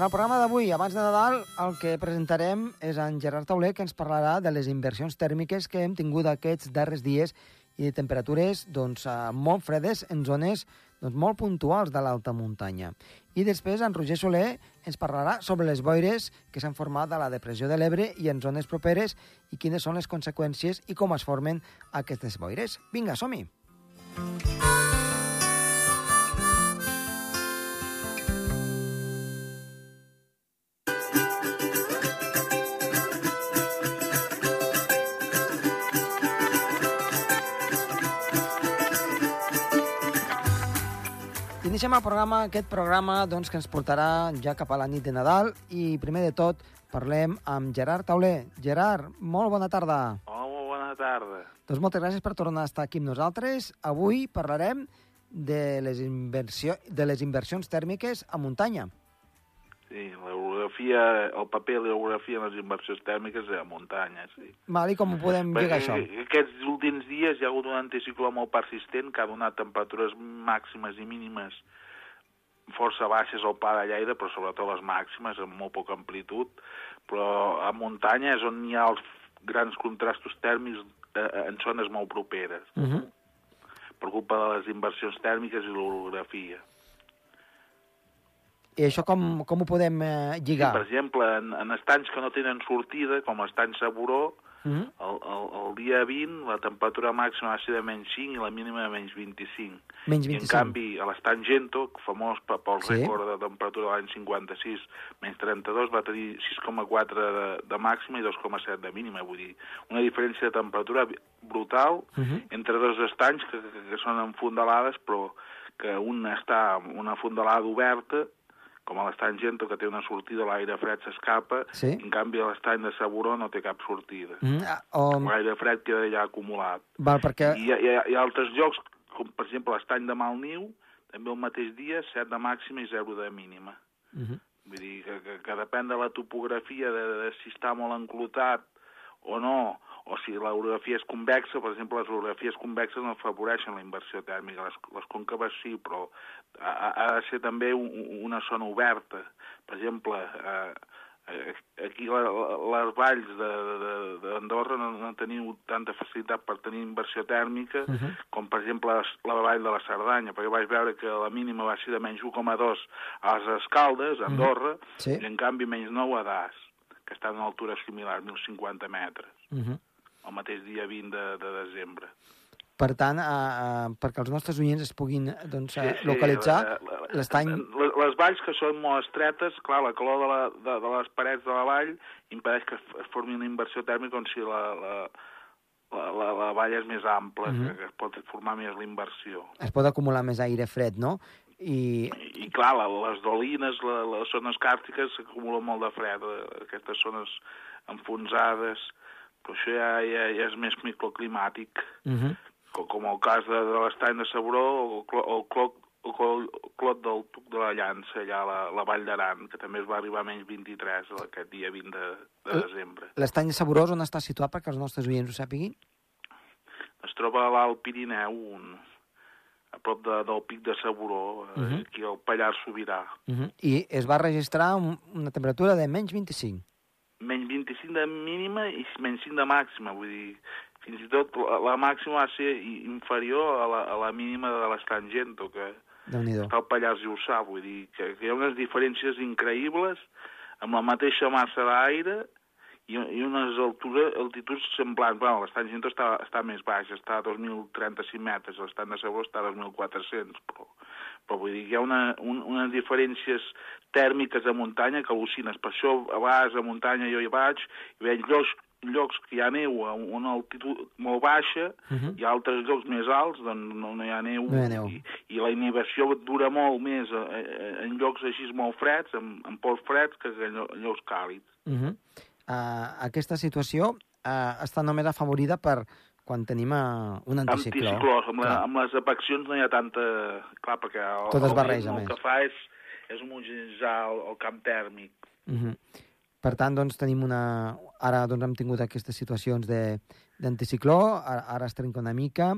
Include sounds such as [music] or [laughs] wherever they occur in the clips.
En el programa d'avui, abans de Nadal, el que presentarem és en Gerard Tauler, que ens parlarà de les inversions tèrmiques que hem tingut aquests darrers dies i de temperatures doncs, eh, molt fredes en zones doncs, molt puntuals de l'alta muntanya. I després en Roger Soler ens parlarà sobre les boires que s'han format a la depressió de l'Ebre i en zones properes i quines són les conseqüències i com es formen aquestes boires. Vinga, som-hi! Iniciem el programa, aquest programa doncs, que ens portarà ja cap a la nit de Nadal i primer de tot parlem amb Gerard Tauler. Gerard, molt bona tarda. Hola, molt bona tarda. Doncs moltes gràcies per tornar a estar aquí amb nosaltres. Avui parlarem de les, inversió, de les inversions tèrmiques a muntanya. Sí, l'orografia, el paper de l'orografia en les inversions tèrmiques a muntanya, sí. Val, I com ho podem lligar això? Aquests últims dies hi ha hagut un anticicló molt persistent que ha donat temperatures màximes i mínimes força baixes al Pla de Lleida, però sobretot les màximes, amb molt poca amplitud, però a muntanya és on hi ha els grans contrastos tèrmics eh, en zones molt properes, Uh -huh. per culpa de les inversions tèrmiques i l'orografia. I això com, com ho podem eh, Sí, lligar? per exemple, en, en estanys que no tenen sortida, com l'estany Saboró, Uh -huh. el, el, el dia 20 la temperatura màxima va ser de menys 5 i la mínima de menys 25. Menys I en 25. canvi, a l'estany Gento, famós pe- pel Sí. rècord de temperatura de l'any 56, menys 32, va tenir 6,4 de, de màxima i 2,7 de mínima. Vull dir, una diferència de temperatura brutal Uh -huh. entre dos estanys que, que, que són enfondalades, però que un està amb una fondalada oberta, com a l'estany Gento, que té una sortida, l'aire fred s'escapa, Sí. en canvi l'estany de Saboró no té cap sortida. -huh. Ah, o, L'aire fred queda allà acumulat. val, perquè... I hi ha, hi, ha, hi ha altres llocs, com per exemple l'estany de Malniu, també el mateix dia, 7 de màxima i 0 de mínima. Uh -huh. Vull dir que, que, que depèn de la topografia, de, de si està molt enclotat o no, o si l'orografia és convexa, per exemple, les orografies convexes no afavoreixen la inversió tèrmica, les, les còncaves sí, però ha, ha de ser també un, una zona oberta. Per exemple, eh, eh, aquí la, la, les valls d'Andorra no, no teniu tanta facilitat per tenir inversió tèrmica Uh -huh. com per exemple la vall de la Cerdanya, perquè vaig veure que la mínima va ser de menys 1,2 a les Escaldes, a Andorra, Sí. i en canvi menys 9 a Das, que estan a altura similar, 1.050 metres, Uh -huh. El mateix dia 20 de, de desembre. Per tant, eh, eh, perquè els nostres oients es puguin doncs, eh, localitzar, la- la- l'estany... Les, les valls que són molt estretes, clar, la calor de, la, de, de les parets de la vall impedeix que es, formi una inversió tèrmica com si la, la, la, la, la vall és més ampla, Mhm. que, que es pot formar més la inversió. es pot acumular més aire fred, no? I, I, i clar, la, les dolines, la, les zones càrtiques s'acumula molt de fred, eh, aquestes zones enfonsades, però això ja, ja, ja és més microclimàtic, uh -huh. com, com el cas de, de l'estany de Sabró o el, clo, el, cloc, el, clo- el clot del Tuc de la Llança, allà a la, la Vall d'Aran, que també es va arribar a menys 23 aquest dia 20 de, de Eh. desembre. l'estany de Saborós on està situat perquè els nostres oients ho sàpiguin? Es troba a l'Alt Pirineu, un, a prop de, del pic de Saboró, uh Mhm. aquí al Pallars Sobirà. Uh -huh. I es va registrar un, una temperatura de menys 25. Menys 25 de mínima i menys 5 de màxima, vull dir, fins i tot la, la màxima va ser inferior a la, a la mínima de l'Estrangento, que està al Pallars Jussà, vull dir, que, que hi ha unes diferències increïbles amb la mateixa massa d'aire i, i unes altures, altituds semblants. Bueno, l'Estrangento està, està més baix, està a 2.035 metres, l'Estant de Sabró està a 2.400, però, però vull dir hi ha una, un, unes diferències tèrmiques a muntanya que al·lucines. Per això a vegades a muntanya jo hi vaig i veig llocs, llocs que hi ha neu a una altitud molt baixa Uh -huh. i altres llocs més alts doncs no, no hi ha neu, No hi ha neu. I, i la inhibició dura molt més eh, en llocs així molt freds, en, en pols freds, que en llocs càlids. Uh -huh. uh, aquesta situació uh, està només afavorida per quan tenim uh, un anticicló. Anticiclós, amb, la, amb les afeccions no hi ha tanta... Clar, perquè el, Tot es el barreja més. El que fa és, és homogeneïtzar el, el camp tèrmic. Uh -huh. Per tant, doncs, tenim una... Ara doncs, hem tingut aquestes situacions de- d'anticicló, ara, ara es trenca una mica,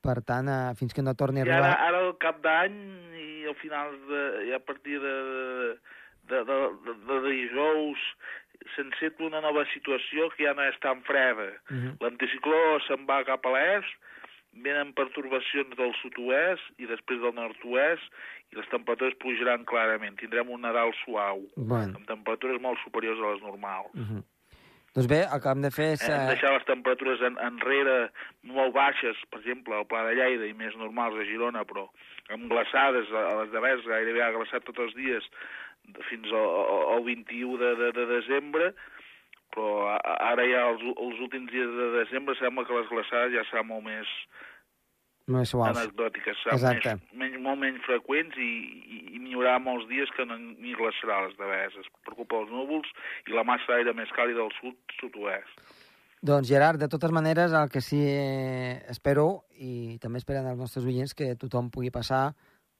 per tant, eh, fins que no torni a I ara, arribar... ara al cap d'any i al final de, i a partir de, de, de, de, de dijous s'enceta una nova situació que ja no és tan freda. Uh Mhm. -huh. L'anticicló se'n va cap a l'est, venen pertorbacions del sud-oest i després del nord-oest i les temperatures pujaran clarament. Tindrem un Nadal suau, Bueno. amb temperatures molt superiors a les normals. Uh -huh. Doncs bé, el que hem de fer és... Hem Eh, deixat les temperatures en, enrere molt baixes, per exemple, al Pla de Lleida i més normals a Girona, però amb glaçades, a les de Bers gairebé ha glaçat tots els dies fins al, al 21 de, de, de desembre, però ara ja els, els últims dies de desembre sembla que les glaçades ja seran molt més més suaus. anecdòtiques, Exacte. més, menys, molt menys freqüents i, i, i n'hi haurà molts dies que no n'hi glaçarà les deveses per culpa dels núvols i la massa d'aire més càlida del sud, sud-oest. Doncs, Gerard, de totes maneres, el que sí eh, espero, i també esperen els nostres oients, que tothom pugui passar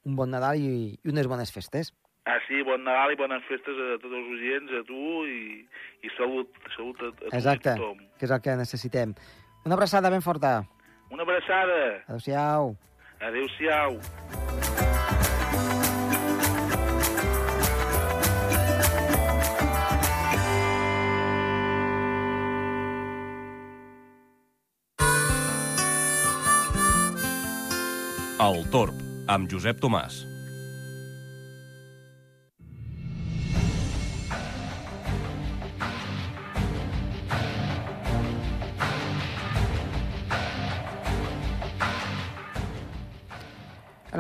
un bon Nadal i, i unes bones festes. Ah, sí, bon Nadal i bones festes a tots els oients, a tu i, i salut, salut a, a Exacte, i a tothom. que és el que necessitem. Una abraçada ben forta. Una abraçada. Adéu-siau. Adéu-siau. El Torb, amb Josep Tomàs.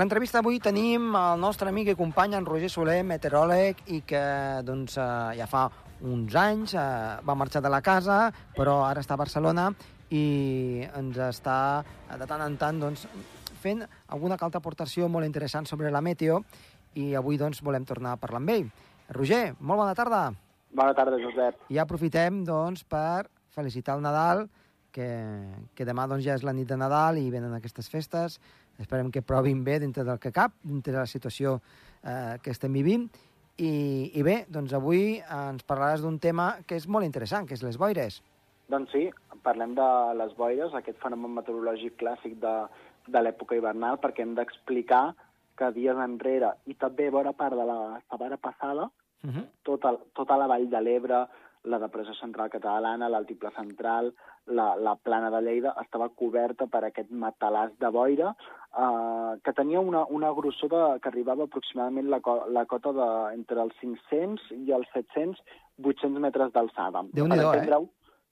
L'entrevista avui tenim el nostre amic i company, en Roger Soler, meteoròleg, i que doncs, eh, ja fa uns anys eh, va marxar de la casa, però ara està a Barcelona i ens està eh, de tant en tant doncs, fent alguna altra aportació molt interessant sobre la meteo i avui doncs, volem tornar a parlar amb ell. Roger, molt bona tarda. Bona tarda, Josep. I aprofitem doncs, per felicitar el Nadal, que, que demà doncs, ja és la nit de Nadal i venen aquestes festes. Esperem que provin bé dintre del que cap, dintre de la situació eh, que estem vivint. I, I bé, doncs avui ens parlaràs d'un tema que és molt interessant, que és les boires. Doncs sí, parlem de les boires, aquest fenomen meteorològic clàssic de, de l'època hivernal, perquè hem d'explicar que dies enrere, i també bona part de la setmana passada, Uh -huh. tota, tota la vall de l'Ebre, la depressió central catalana, l'altiple central, la, la plana de Lleida, estava coberta per aquest matalàs de boira eh, que tenia una, una grossor de, que arribava aproximadament la, co la cota de, entre els 500 i els 700, 800 metres d'alçada. Déu-n'hi-do, eh? entendre-ho,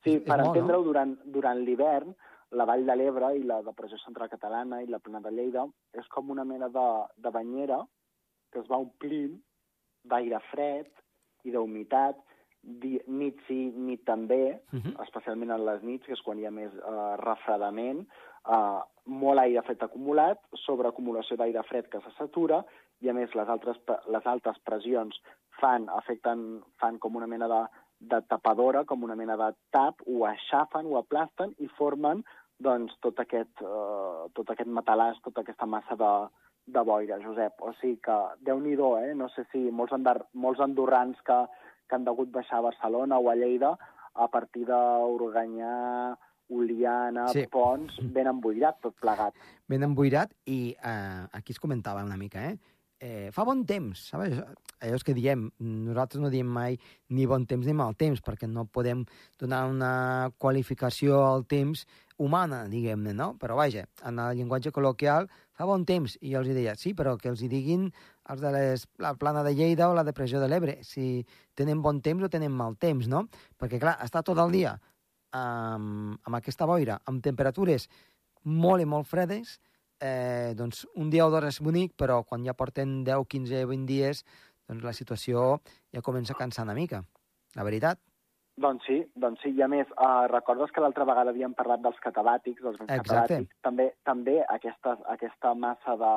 Sí, És- per entendre-ho, no? durant, durant l'hivern, la Vall de l'Ebre i la depressió central catalana i la plana de Lleida és com una mena de, de banyera que es va omplint d'aire fred i d'humitat, nit sí, nit també, Uh -huh. especialment en les nits, que és quan hi ha més eh, refredament, eh, molt aire fred acumulat, sobreacumulació d'aire fred que se satura, i a més les altres, les altes pressions fan, afecten, fan com una mena de, de tapadora, com una mena de tap, ho aixafen, ho aplasten i formen doncs, tot, aquest, eh, tot aquest matalàs, tota aquesta massa de, de boira, Josep. O sigui que, déu nhi eh? No sé si molts, andar, molts andorrans que, que han degut baixar a Barcelona o a Lleida a partir d'Organyà, Oliana, Sí. Pons, ben emboirat tot plegat. ben emboirat i eh, aquí es comentava una mica, eh? eh fa bon temps, saps? Allò que diem, nosaltres no diem mai ni bon temps ni mal temps, perquè no podem donar una qualificació al temps humana, diguem-ne, no? Però vaja, en el llenguatge col·loquial fa bon temps, i jo els deia, sí, però que els hi diguin els de les, la plana de Lleida o la depressió de l'Ebre, si tenen bon temps o tenen mal temps, no? Perquè, clar, està tot el dia amb, amb aquesta boira, amb temperatures molt i molt fredes, eh, doncs un dia o dos és bonic, però quan ja porten 10, 15, 20 dies, doncs la situació ja comença a cansar una mica. La veritat. Doncs sí, doncs sí. I a més, eh, recordes que l'altra vegada havíem parlat dels catabàtics, dels vents Exacte. catabàtics? També, també aquesta, aquesta massa de,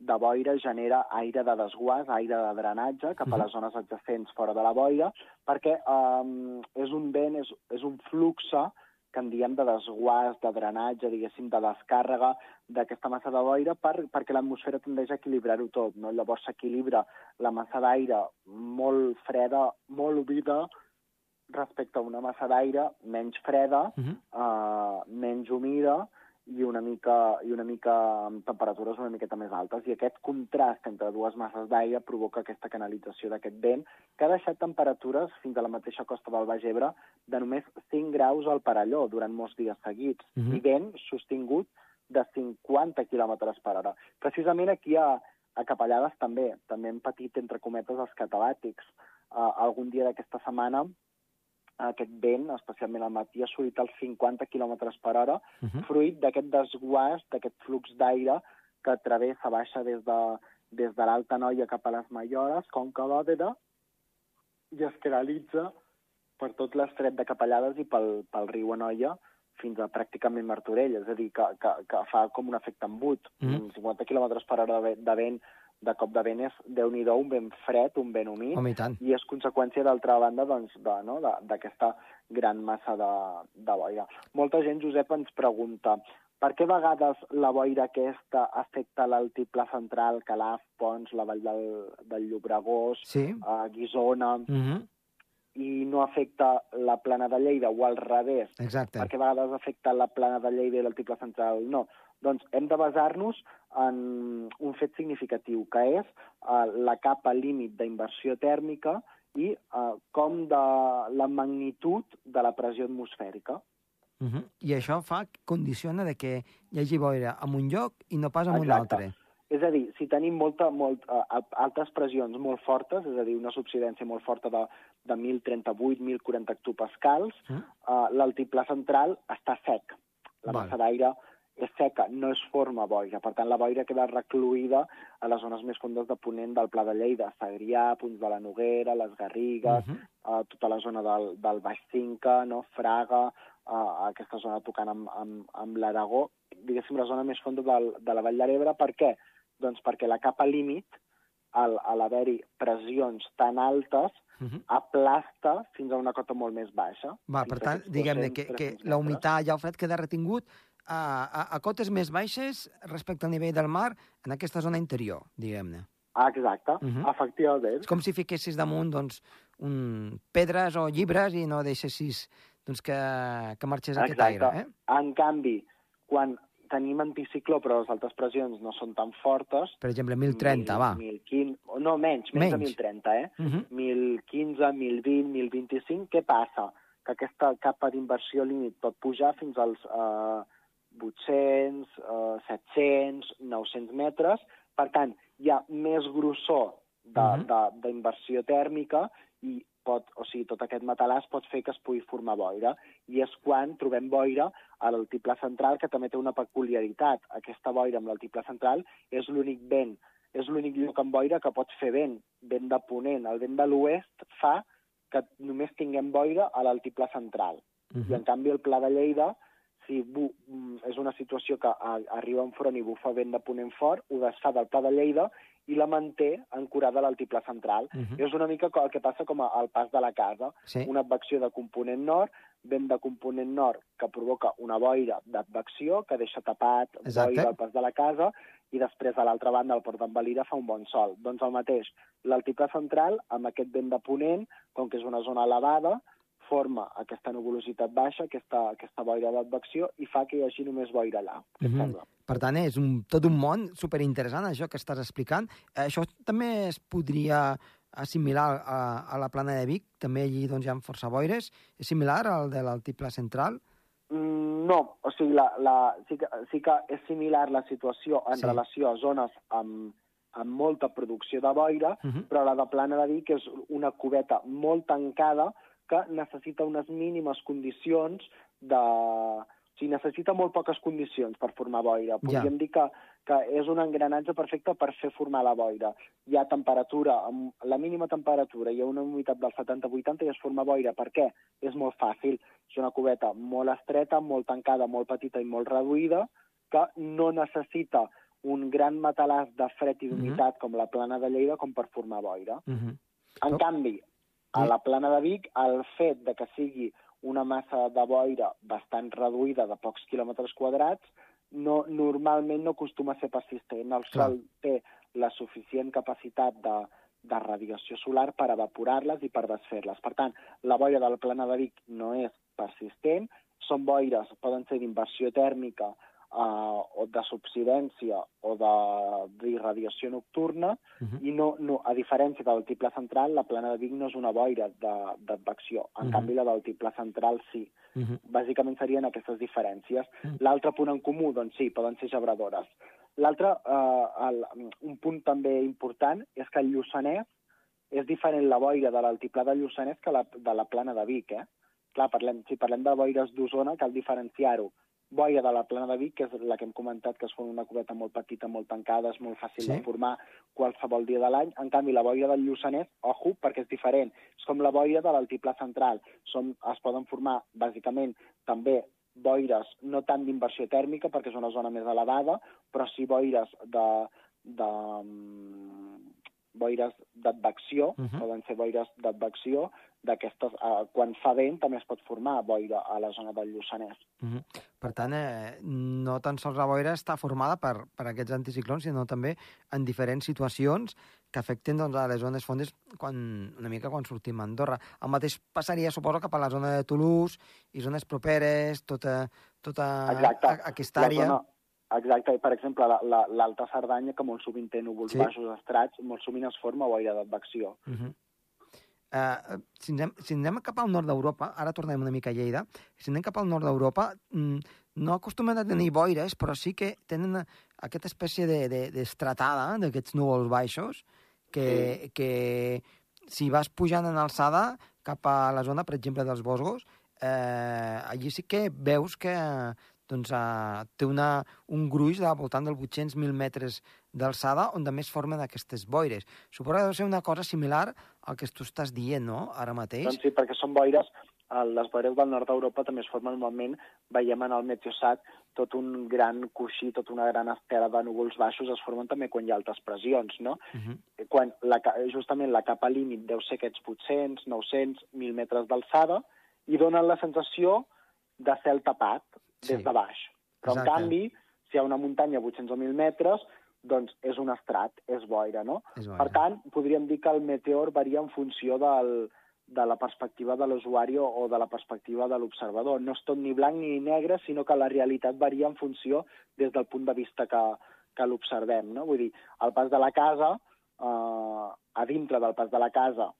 de boira genera aire de desguàs, aire de drenatge cap a Mhm. les zones adjacents fora de la boira, perquè eh, és un vent, és, és un fluxe que en diem de desguàs, de drenatge, diguéssim, de descàrrega d'aquesta massa de boira per, perquè l'atmosfera tendeix a equilibrar-ho tot. No? Llavors s'equilibra la massa d'aire molt freda, molt humida, respecte a una massa d'aire menys freda, Uh -huh. eh, menys humida i una mica, i una mica amb temperatures una miqueta més altes. I aquest contrast entre dues masses d'aire provoca aquesta canalització d'aquest vent, que ha deixat temperatures fins a la mateixa costa del Baix Ebre de només 5 graus al Parelló durant molts dies seguits, Mhm. mm -hmm. i vent sostingut de 50 km per hora. Precisament aquí a, a Capellades també, també hem patit, entre cometes, els catalàtics. Uh, algun dia d'aquesta setmana aquest vent, especialment al matí, ha assolit els 50 km per hora, Uh -huh. fruit d'aquest desguàs, d'aquest flux d'aire que travessa, baixa des de, des de l'Alta Noia cap a les Mallores, Conca d'Òdena, i es canalitza per tot l'estret de Capellades i pel, pel riu Anoia fins a pràcticament Martorell, és a dir, que, que, que fa com un efecte embut. Mhm. 50 km per hora de, de vent, de cop de vent és, déu nhi un vent fred, un vent humit, Home, i tant. i és conseqüència, d'altra banda, doncs, de, no, d'aquesta gran massa de, de boira. Molta gent, Josep, ens pregunta per què a vegades la boira aquesta afecta l'altiplà central, Calaf, Pons, la vall del, del Llobregós, Sí. a Guisona, Uh -huh. i no afecta la plana de Lleida, o al revés, Exacte. perquè a vegades afecta la plana de Lleida i l'altiplà central no. Doncs hem de basar-nos en un fet significatiu, que és uh, la capa límit d'inversió tèrmica i uh, com de la magnitud de la pressió atmosfèrica. Uh -huh. I això fa, condiciona de que hi hagi boira en un lloc i no pas en un altre. És a dir, si tenim molta, molt, uh, altes pressions molt fortes, és a dir, una subsidència molt forta de, de 1.038, 1.040 hectopascals, Mm. uh, l'altiplà central està sec. La massa d'aire és seca, no es forma boira. Per tant, la boira queda recluïda a les zones més fondes de Ponent del Pla de Lleida, Segrià, Punts de la Noguera, les Garrigues, Uh -huh. uh, tota la zona del, del Baix Cinca, no? Fraga, uh, aquesta zona tocant amb, amb, amb l'Aragó, diguéssim, la zona més fonda del, de la Vall de l'Ebre. Per què? Doncs perquè la capa límit, al, a l'haver-hi pressions tan altes, Uh -huh. aplasta fins a una cota molt més baixa. Va, per tant, diguem-ne 200, que, que 300 la humitat i el fred queda retingut a, a, a cotes més baixes respecte al nivell del mar en aquesta zona interior, diguem-ne. Ah, exacte, Mhm. efectivament. És com si fiquessis damunt doncs, un, pedres o llibres i no deixessis doncs, que, que marxés aquest Exacte. aire. Eh? En canvi, quan tenim anticicló però les altes pressions no són tan fortes... Per exemple, 1030, va. 1015, no, menys, menys, de Menys. 1030, eh? Uh -huh. 1015, 1020, 1025, què passa? Que aquesta capa d'inversió límit pot pujar fins als eh, 800, eh, 700, 900 metres. Per tant, hi ha més grossor Mhm. d'inversió tèrmica i pot, o sigui, tot aquest matalàs pot fer que es pugui formar boira. I és quan trobem boira a l'altiplà central, que també té una peculiaritat. Aquesta boira amb l'altiplà central és l'únic vent, és l'únic lloc amb boira que pot fer vent, vent de ponent. El vent de l'oest fa que només tinguem boira a l'altiplà central. Uh I, en -huh. canvi, el Pla de Lleida, si bu, mm, és una situació que a, arriba un front i bufa vent de ponent fort, ho desfà del Pla de Lleida i la manté ancorada a l'altiplà central. Uh -huh. És una mica el que passa com al pas de la casa, Sí. una advecció de component nord, vent de component nord que provoca una boira d'advecció que deixa tapat Exacte. boira al pas de la casa i després a l'altra banda al port d'en Valira fa un bon sol. Doncs el mateix, l'altiplà central amb aquest vent de ponent, com que és una zona elevada, forma aquesta nuvolositat baixa, aquesta, aquesta boira d'advecció i fa que hi hagi només boira allà. Mhm. sembla? Per tant, és un, tot un món superinteressant, això que estàs explicant. Eh, Això també es podria assimilar a, a la plana de Vic, també allí doncs, hi ha força boires. És similar al de l'altiplà central? Mm, No, o sigui, la, la, sí, que, sí que és similar la situació en Sí. sí. relació a zones amb, amb molta producció de boira, Uh -huh. però la de Plana de Vic és una cubeta molt tancada que necessita unes mínimes condicions de... O sigui, necessita molt poques condicions per formar boira. Podríem dir que, que és un engranatge perfecte per fer formar la boira. Hi ha temperatura, amb la mínima temperatura, hi ha una humitat del 70-80 i es forma boira. Per què? És molt fàcil. És una cubeta molt estreta, molt tancada, molt petita i molt reduïda, que no necessita un gran matalàs de fred i d'humitat com la plana de Lleida com per formar boira. Uh -huh. En Però- canvi, a la plana de Vic, el fet de que sigui una massa de boira bastant reduïda de pocs quilòmetres quadrats, no, normalment no acostuma a ser persistent. El Clar. sol té la suficient capacitat de, de radiació solar per evaporar-les i per desfer-les. Per tant, la boira de la plana de Vic no és persistent, són boires, poden ser d'inversió tèrmica uh, o de subsidència o d'irradiació nocturna, Uh -huh. i no, no, a diferència de l'altiplà central, la plana de Vic no és una boira de- d'advecció. En Mhm. canvi, la de l'altiplà central sí. Uh -huh. Bàsicament serien aquestes diferències. Mm. L'altre punt en comú, doncs sí, poden ser gebradores. L'altre, eh, el, un punt també important, és que el Lluçanès és diferent la boira de l'altiplà del Lluçanès que la, de la plana de Vic, eh? Clar, parlem, si parlem de boires d'Osona, cal diferenciar-ho. Boira de la plana de Vic, que és la que hem comentat, que en una cubeta molt petita, molt tancada, és molt fàcil Sí. de formar qualsevol dia de l'any. En canvi, la boira del Lluçanès, ojo, perquè és diferent. És com la boira de l'altiplà central. Som, es poden formar, bàsicament, també boires no tant d'inversió tèrmica, perquè és una zona més elevada, però sí boires de, de mm, boires d'advecció, Mhm. poden ser boires d'advecció, d'aquestes, eh, quan fa vent també es pot formar boira a la zona del Lluçanès. Uh -huh. Per tant, eh, no tan sols la boira està formada per, per aquests anticiclons, sinó també en diferents situacions que afecten doncs, a les zones fondes quan, una mica quan sortim a Andorra. El mateix passaria, suposo, cap a la zona de Toulouse i zones properes, tota, tota Exacte. aquesta La àrea. zona- Exacte, i per exemple, la- la- l'Alta Cerdanya, que molt sovint té núvols Sí. baixos estrats, molt sovint es forma boira d'advecció. Uh -huh. Uh, si, anem, si anem cap al nord d'Europa, ara tornem una mica a Lleida, si anem cap al nord d'Europa, mm, no acostumen a tenir boires, però sí que tenen aquesta espècie de- de- d'estratada, de, d'aquests núvols baixos, que, sí. que si vas pujant en alçada cap a la zona, per exemple, dels Bosgos, eh, allí sí que veus que doncs, eh, té una, un gruix de voltant dels 800.000 metres d'alçada on també es formen aquestes boires. Suposo que deu ser una cosa similar al que tu estàs dient, no?, ara mateix. Doncs sí, perquè són boires, eh, les boires del nord d'Europa també es formen normalment, veiem en el Meteosat tot un gran coixí, tota una gran estela de núvols baixos, es formen també quan hi ha altes pressions, no? Uh -huh. quan la, justament la capa límit deu ser aquests 800, 900, 1.000 metres d'alçada i donen la sensació de cel tapat des Sí. de baix. Però, Exacte. en canvi, si hi ha una muntanya a 800 o 1.000 metres, doncs és un estrat, és boira, no? És boira. Per tant, podríem dir que el meteor varia en funció del, de la perspectiva de l'usuari o de la perspectiva de l'observador. No és tot ni blanc ni negre, sinó que la realitat varia en funció des del punt de vista que, que l'observem. No? Vull dir, el pas de la casa, eh, a dintre del pas de la casa,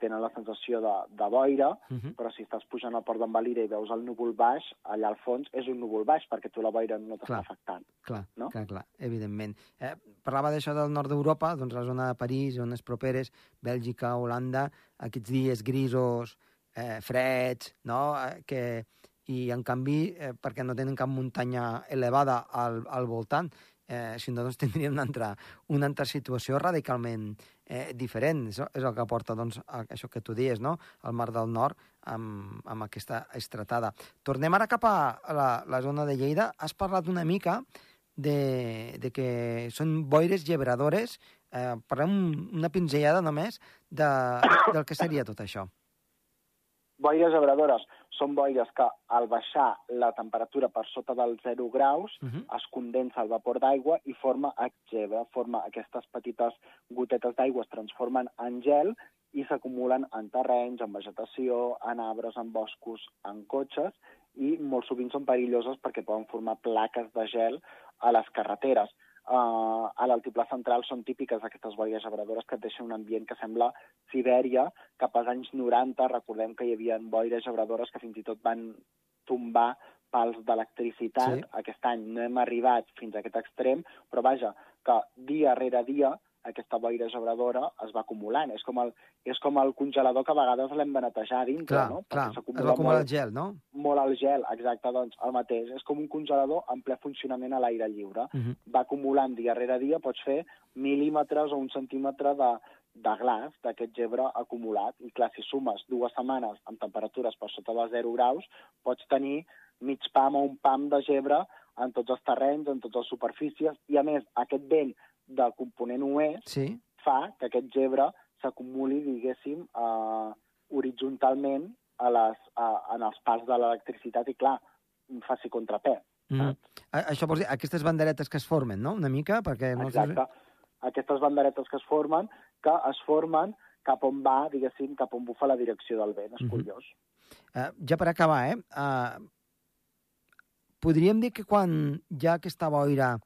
tenen la sensació de, de boira, Uh -huh. però si estàs pujant al port d'en Valira i veus el núvol baix, allà al fons és un núvol baix, perquè tu la boira no t'està afectant. Clar, no? clar, clar, evidentment. Eh, parlava d'això del nord d'Europa, doncs la zona de París, zones properes, Bèlgica, Holanda, aquests dies grisos, eh, freds, no?, eh, que, i en canvi, eh, perquè no tenen cap muntanya elevada al, al voltant, eh, si no, doncs [laughs] tindríem una altra, una altra situació radicalment eh, diferent. Això és el que porta doncs, a això que tu dies, no? el Mar del Nord, amb, amb aquesta estratada. Tornem ara cap a la, la zona de Lleida. Has parlat una mica de, de que són boires gebradores. Eh, parlem una pinzellada només de, del que seria tot això. Boires abradores són boires que al baixar la temperatura per sota dels 0 graus Uh -huh. es condensa el vapor d'aigua i forma exgebra, forma aquestes petites gotetes d'aigua es transformen en gel i s'acumulen en terrenys, en vegetació, en arbres, en boscos, en cotxes i molt sovint són perilloses perquè poden formar plaques de gel a les carreteres. Uh, a l'altiplà central són típiques aquestes boires gebradores que et deixen un ambient que sembla Sibèria, cap als anys 90 recordem que hi havia boires gebradores que fins i tot van tombar pals d'electricitat. Sí. Aquest any no hem arribat fins a aquest extrem, però vaja, que dia rere dia aquesta boira gebradora es va acumulant. És com el, és com el congelador que a vegades l'hem de netejar a dintre, Clar, no? clar, Perquè es s'acumula va acumular el gel, no? molt el gel, exacte, doncs el mateix. És com un congelador en ple funcionament a l'aire lliure. Uh -huh. Va acumulant dia rere dia, pots fer mil·límetres o un centímetre de, de glaç d'aquest gebre acumulat. I clar, si sumes dues setmanes amb temperatures per sota de 0 graus, pots tenir mig pam o un pam de gebre en tots els terrenys, en totes les superfícies, i a més, aquest vent de component oest Sí, fa que aquest gebre s'acumuli, diguéssim, eh, horitzontalment a les, a, en els pals de l'electricitat i, clar, faci contrapè. Mm. Això vols dir, aquestes banderetes que es formen, no?, una mica, perquè... No sé- Exacte. Aquestes banderetes que es formen, que es formen cap on va, diguéssim, cap on bufa la direcció del vent. És Mhm. curiós. Uh, ja per acabar, eh? Uh, podríem dir que quan ha aquesta boira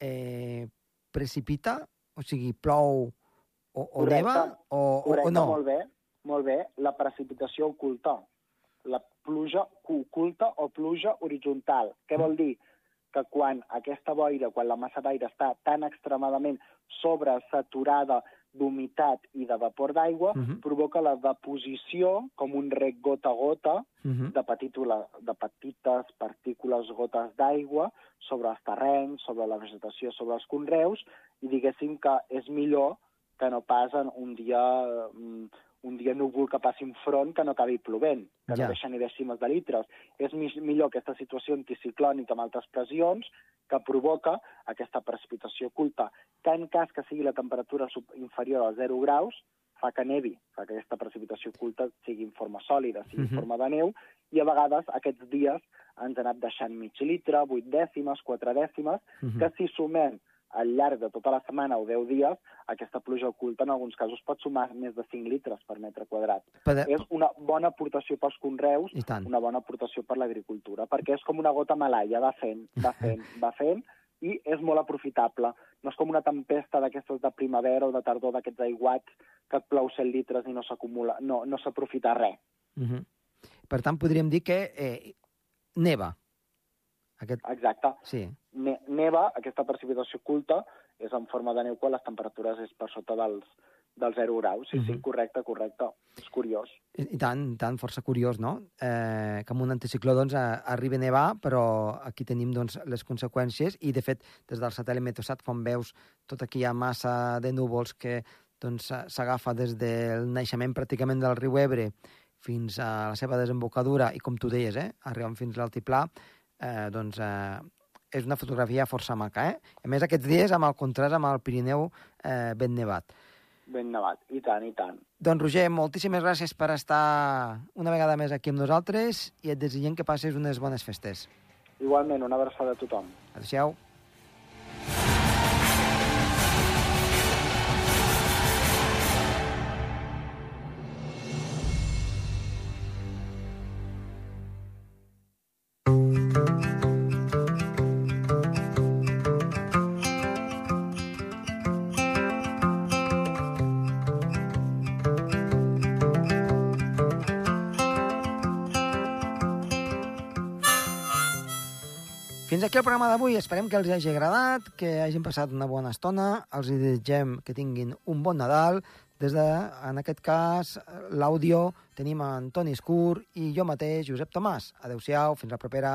eh, precipita, o sigui, plou o, o Correcte. neva, o, Correcte, o no? molt bé, molt bé. La precipitació oculta. La pluja oculta o pluja horitzontal. Què vol dir? Que quan aquesta boira, quan la massa d'aire està tan extremadament sobresaturada d'humitat i de vapor d'aigua, Mhm. provoca la deposició, com un rec gota a gota, Mhm. de, petitula, de petites partícules gotes d'aigua sobre els terrenys, sobre la vegetació, sobre els conreus, i diguéssim que és millor que no pas en un dia, mm, un dia núvol que passi un front que no acabi plovent, que Ja. no deixa ni dècimes de litres. És mi- millor aquesta situació anticiclònica amb altes pressions que provoca aquesta precipitació oculta, que en cas que sigui la temperatura inferior als 0 graus, fa que nevi, fa que aquesta precipitació oculta sigui en forma sòlida, sigui Mhm. en forma de neu, i a vegades aquests dies ens ha anat deixant mig litre, 8 dècimes, 4 dècimes, Mhm. que si sumem al llarg de tota la setmana o 10 dies, aquesta pluja oculta en alguns casos pot sumar més de 5 litres per metre quadrat. Per- És una bona aportació pels conreus, una bona aportació per l'agricultura, perquè és com una gota malaia, va fent, va fent, [laughs] va fent, i és molt aprofitable. No és com una tempesta d'aquestes de primavera o de tardor, d'aquests aiguats que et plou 100 litres i no s'acumula, no, no s'aprofita res. Mhm. Per tant, podríem dir que eh, neva. Aquest... Exacte. Sí. Ne neva, aquesta precipitació oculta, és en forma de neu quan les temperatures és per sota dels, dels 0 graus. Sí, sí, Mhm. correcte, correcte. És curiós. I, I tant, tant, força curiós, no? Eh, que amb un anticicló doncs, a, arribi a nevar, però aquí tenim doncs, les conseqüències i, de fet, des del satèl·lit Meteosat, quan veus tota aquella massa de núvols que doncs, s'agafa des del naixement pràcticament del riu Ebre fins a la seva desembocadura i, com tu deies, eh, arribant fins a l'altiplà, eh, doncs eh, és una fotografia força maca. Eh? A més, aquests dies, amb el contrast amb el Pirineu eh, ben nevat. Ben nevat. I tant, i tant. Doncs, Roger, moltíssimes gràcies per estar una vegada més aquí amb nosaltres i et desitgem que passis unes bones festes. Igualment, una abraçada a tothom. Adéu-siau. Fins aquí el programa d'avui. Esperem que els hagi agradat, que hagin passat una bona estona. Els desitgem que tinguin un bon Nadal. Des de, en aquest cas, l'àudio tenim en Toni Escur i jo mateix, Josep Tomàs. Adéu-siau, fins la propera.